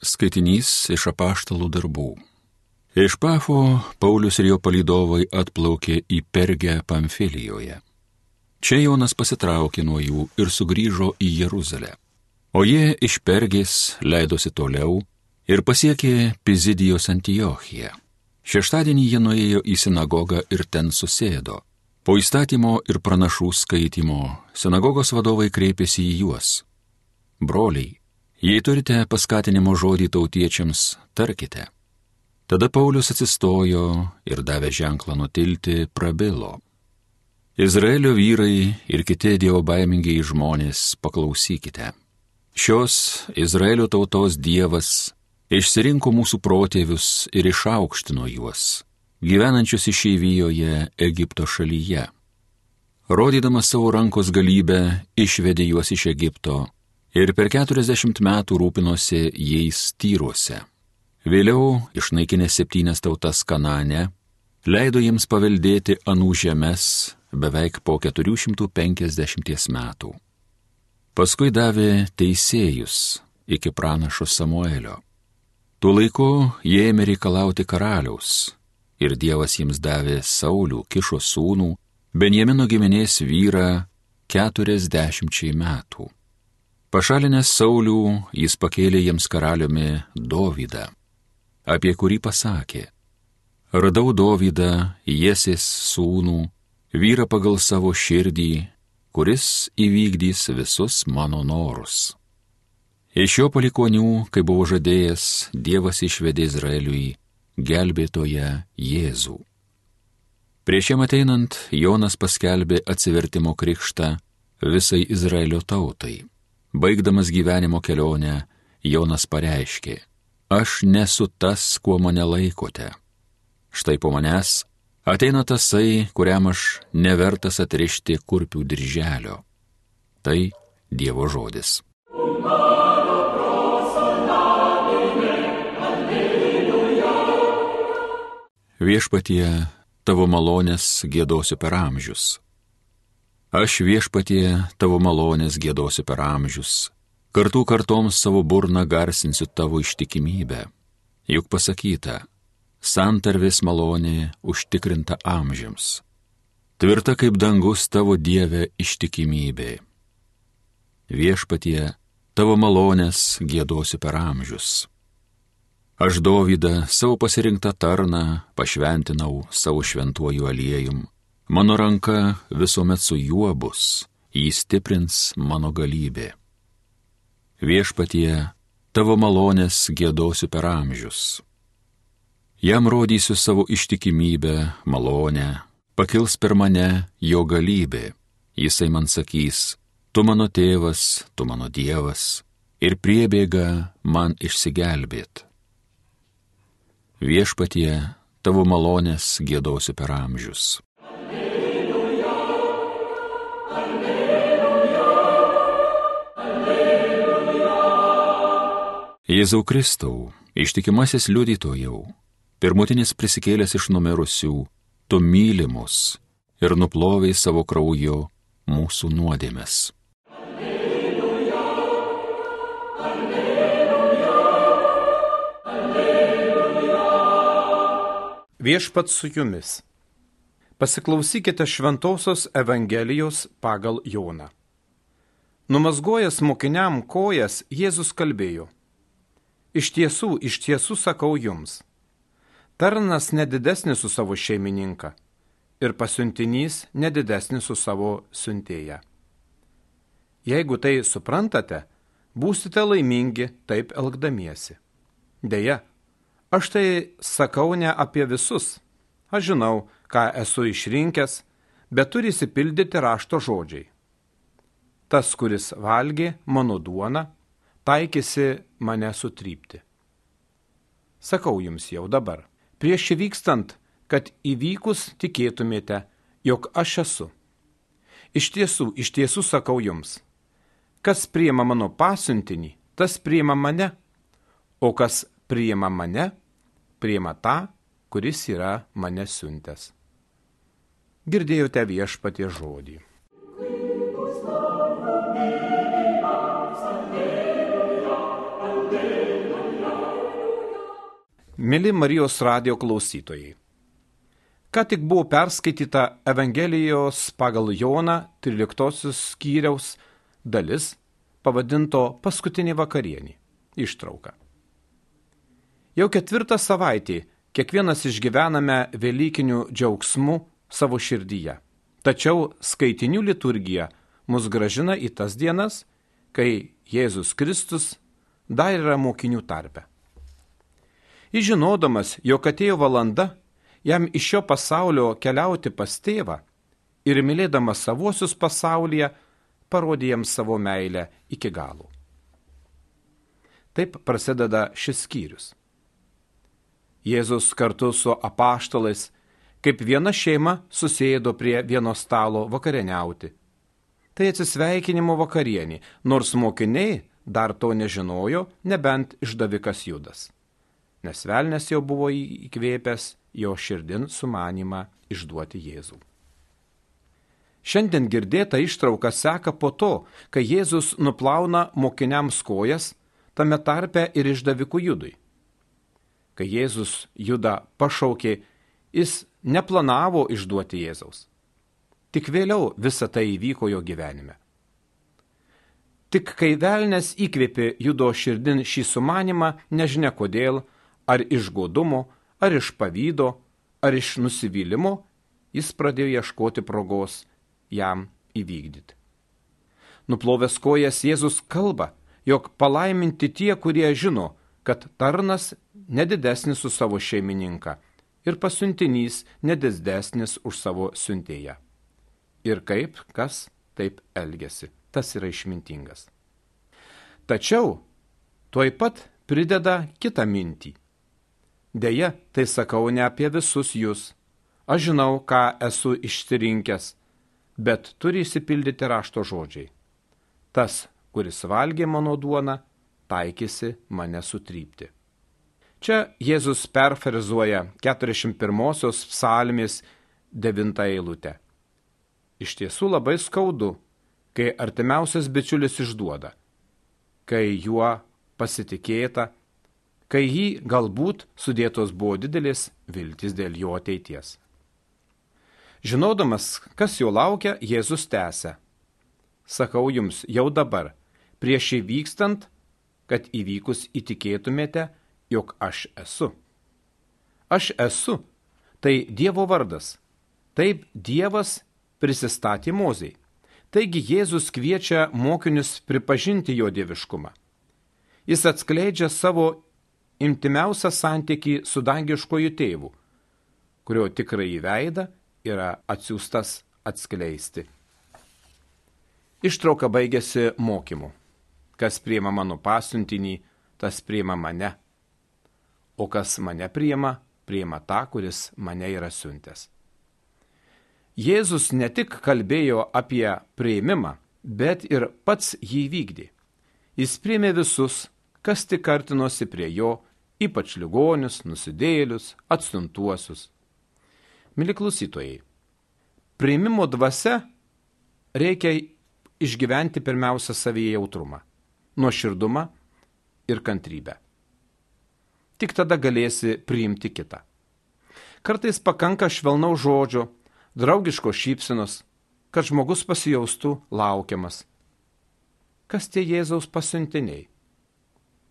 Skaitinys iš apaštalų darbų. Iš Pafo Paulius ir jo palydovai atplaukė į Pergę Pamfilijoje. Čia Jonas pasitraukė nuo jų ir sugrįžo į Jeruzalę. O jie iš Pergės leidosi toliau ir pasiekė Pizidijos Antiochiją. Šeštadienį jie nuėjo į sinagogą ir ten susėdo. Po įstatymo ir pranašų skaitimo sinagogos vadovai kreipėsi į juos. Broliai, Jei turite paskatinimo žodį tautiečiams, tarkite. Tada Paulius atsistojo ir davė ženklą nutilti, prabilo. Izraelio vyrai ir kiti dievo baimingiai žmonės, paklausykite. Šios Izraelio tautos dievas išsirinko mūsų protėvius ir išaukštino juos, gyvenančius išeivijoje Egipto šalyje. Rodydamas savo rankos galybę, išvedė juos iš Egipto ir per keturiasdešimt metų rūpinosi jais tyruose. Vėliau, išnaikinęs septynias tautas Kanane, leido jiems paveldėti anų žemės beveik po 450 metų. Paskui davė teisėjus iki pranašo Samuelio. Tuo laiku jie ėmė reikalauti karaliaus ir Dievas jiems davė Saulių kišo sūnų, Benjamino giminės vyrą keturiasdešimčiai metų. Pašalinęs Saulių, jis pakėlė jiems karaliumi Dovydą, apie kurį pasakė, radau Dovydą, Jesės sūnų, vyrą pagal savo širdį, kuris įvykdys visus mano norus. Iš jo palikonių, kai buvo žadėjęs, Dievas išvedė Izraeliui gelbėtoje Jėzų. Prieš jam ateinant, Jonas paskelbė atsivertimo krikštą visai Izraelio tautai. Baigdamas gyvenimo kelionę, Jonas pareiškė, aš nesu tas, kuo mane laikote. Štai po manęs ateina tasai, kuriam aš nevertas atrišti kurpių dirželio. Tai Dievo žodis. Viešpatie, tavo malonės gėdosiu per amžius Aš viešpatie tavo malonės gėdosiu per amžius, kartų kartoms savo burną garsinsiu tavo ištikimybę. Juk pasakyta, santarvės malonė užtikrinta amžiams. Tvirta kaip dangus tavo dievė ištikimybė. Viešpatie, tavo malonės gėdosiu per amžius. Aš Dovydą, savo pasirinktą tarną, pašventinau savo šventuoju aliejum Mano ranka visuomet su juo bus, jį stiprins mano galybė. Viešpatie, tavo malonės gėdosiu per amžius. Jam rodysiu savo ištikimybę, malonę, pakils per mane jo galybė. Jisai man sakys, tu mano tėvas, tu mano dievas ir priebėga man išsigelbėt. Viešpatie, tavo malonės gėdosiu per amžius. Jėzau Kristau, ištikimasis liudytojau, pirmutinis prisikėlęs iš numerusių, tu mylimus ir nuploviai savo krauju mūsų nuodėmes. Alleluja, alleluja, alleluja. Viešpat su jumis. Pasiklausykite Šventojios Evangelijos pagal Joną. Numasgojęs mokiniam kojas, Jėzus kalbėjo Iš tiesų, iš tiesų sakau jums, tarnas nedidesnis su savo šeimininką ir pasiuntinys nedidesnis su savo siuntėja. Jeigu tai suprantate, būsite laimingi taip elgdamiesi. Deja, aš tai sakau ne apie visus. Aš žinau, ką esu išrinkęs, bet turi įsipildyti rašto žodžiai. Tas, kuris valgė mano duoną, taikėsi mane sutrypti. Sakau jums jau dabar, prieš įvykstant, kad įvykus tikėtumėte, jog aš esu. Iš tiesų, iš tiesų sakau jums, kas priima mano pasiuntinį, tas priima mane, o kas priima mane, priima tą, kuris yra mane siuntęs. Girdėjote viešpatie žodį. Mili Marijos radio klausytojai. Ką tik buvo perskaityta Evangelijos pagal Joną 13 skyriaus dalis pavadinto Paskutinį vakarienį. Ištrauka. Jau ketvirtą savaitę kiekvienas išgyvename Velykinių džiaugsmų savo širdyje. Tačiau skaitinių liturgija mus gražina į tas dienas, kai Jėzus Kristus dar yra mokinių tarpe. Įžinodamas, jog atėjo valanda jam iš šio pasaulio keliauti pas tėvą ir mylėdamas savuosius pasaulyje, parodė jiems savo meilę iki galo. Taip prasideda šis skyrius. Jėzus kartu su apaštalais, kaip viena šeima, susėdo prie vieno stalo vakarieniauti. Tai atsisveikinimo vakarienį, nors mokiniai dar to nežinojo, nebent išdavikas Judas. Nes velnės jau buvo įkvėpęs jo širdin sumanimą išduoti Jėzų. Šiandien girdėta ištrauka seka po to, kai Jėzus nuplauna mokiniams kojas, tame tarpe ir išdavikų Judui. Kai Jėzus Judą pašaukė, jis neplanavo išduoti Jėzaus. Tik vėliau visa tai įvyko jo gyvenime. Tik kai velnės įkvėpė judo širdin šį sumanimą, nežinia kodėl, ar iš godumo, ar iš pavydo, ar iš nusivylimo, jis pradėjo ieškoti progos jam įvykdyti. Nuplovęs kojas Jėzus kalba, jog palaiminti tie, kurie žino, kad tarnas nedidesnis už savo šeimininką ir pasiuntinys nedidesnis už savo siuntėją. Ir kaip, kas taip elgesi tas yra išmintingas. Tačiau tuoj pat prideda kitą mintį. Deja, tai sakau ne apie visus jūs. Aš žinau, ką esu išsirinkęs, bet turi įsipildyti rašto žodžiai. Tas, kuris valgė mano duoną, taikėsi mane sutrypti. Čia Jėzus perferizuoja 41 psalmės 9 eilutę. Iš tiesų labai skaudu, kai artimiausias bičiulis išduoda, kai juo pasitikėta, kai jį galbūt sudėtos buvo didelis viltis dėl jo ateities. Žinodamas, kas jo laukia, Jėzus tęsia. Sakau jums jau dabar, prieš įvykstant, kad įvykus įtikėtumėte, jog aš esu. Aš esu, tai Dievo vardas. Taip Dievas prisistatė Mozei. Taigi Jėzus kviečia mokinius pripažinti jo dieviškumą. Jis atskleidžia savo intimiausią santykį su dangiškoju tėvu, kurio tikrai veidą yra atsiųstas atskleisti. Ištrauka baigėsi mokymu. Kas priema mano pasiuntinį, tas priema mane. O kas mane priema, priema tą, kuris mane yra siuntęs. Jėzus ne tik kalbėjo apie prieimimą, bet ir pats jį vykdė. Jis priėmė visus, kas tik artinosi prie jo, ypač ligonius, nusidėlius, atstuntuosius. Mili klausytojai, prieimimo dvasia reikia išgyventi pirmiausia savyje jautrumą, nuoširdumą ir kantrybę. Tik tada galėsi priimti kitą. Kartais pakanka švelnaus žodžio, draugiškos šypsenos, kad žmogus pasijaustų laukiamas. Kas tie Jėzaus pasiuntiniai?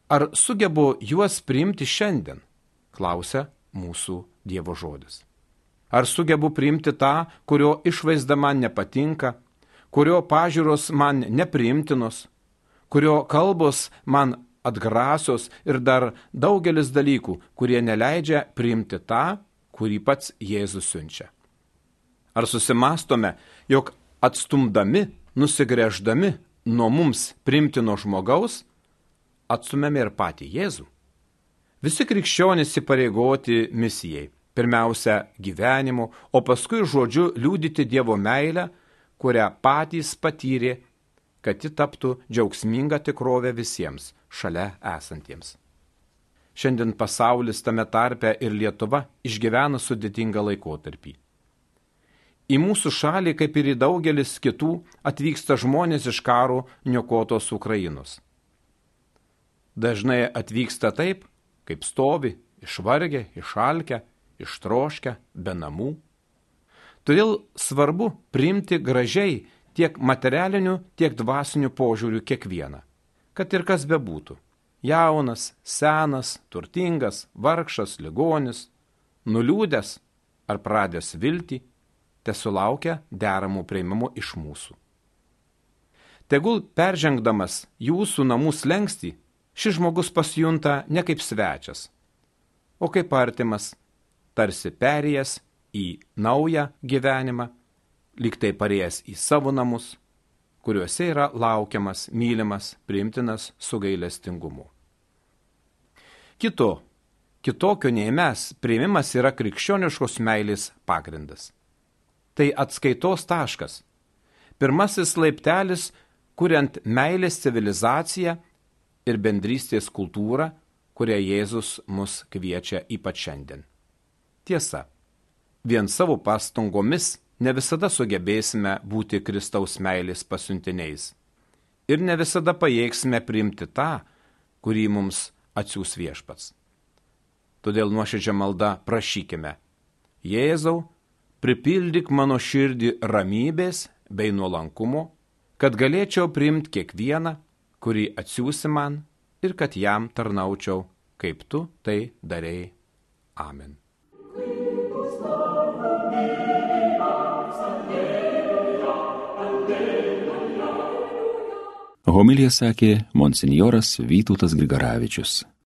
Ar sugebu juos priimti šiandien? klausia mūsų Dievo žodis. Ar sugebu priimti tą, kurio išvaizda man nepatinka, kurio pažiūros man nepriimtinos, kurio kalbos man atgrasios ir dar daugelis dalykų, kurie neleidžia priimti tą, kurį pats Jėzus siunčia. Ar susimastome, jog atstumdami, nusigrėždami nuo mums primtino žmogaus, atstumėme ir patį Jėzų? Visi krikščionys įpareigoti misijai. Pirmiausia gyvenimu, o paskui žodžiu liūdyti Dievo meilę, kurią patys patyrė, kad ji taptų džiaugsminga tikrovė visiems šalia esantiems. Šiandien pasaulis tame tarpe ir Lietuva išgyvena sudėtingą laikotarpį. Į mūsų šalį, kaip ir į daugelis kitų, atvyksta žmonės iš karo niokotos Ukrainos. Dažnai atvyksta taip, kaip stovi išvargę, išalkę, ištroškę, be namų. Todėl svarbu priimti gražiai tiek materialiniu, tiek dvasiniu požiūriu kiekvieną, kad ir kas bebūtų - jaunas, senas, turtingas, vargšas, ligonis, nuliūdęs ar pradęs viltį, tesulaukia deramų prieimimų iš mūsų. Tegul peržengdamas jūsų namų slengsti, šis žmogus pasijunta ne kaip svečias, o kaip artimas, tarsi perėjęs į naują gyvenimą, liktai parėjęs į savo namus, kuriuose yra laukiamas, mylimas, priimtinas su gailestingumu. Kito, kitokio nei mes, priimimas yra krikščioniškos meilės pagrindas. Tai atskaitos taškas. Pirmasis laiptelis, kuriant meilės civilizaciją ir bendrystės kultūrą, kurią Jėzus mus kviečia ypač šiandien. Tiesa, vien savo pastangomis ne visada sugebėsime būti Kristaus meilės pasiuntiniais. Ir ne visada pajėgsime priimti tą, kurį mums atsiūs viešpats. Todėl nuoširdžia malda prašykime. Jėzau, pripildyk mano širdį ramybės bei nuolankumo, kad galėčiau priimti kiekvieną, kurį atsiūsi man ir kad jam tarnaučiau, kaip tu tai darėjai. Amen. Homilija sakė monsinjoras Vytautas Grigaravičius.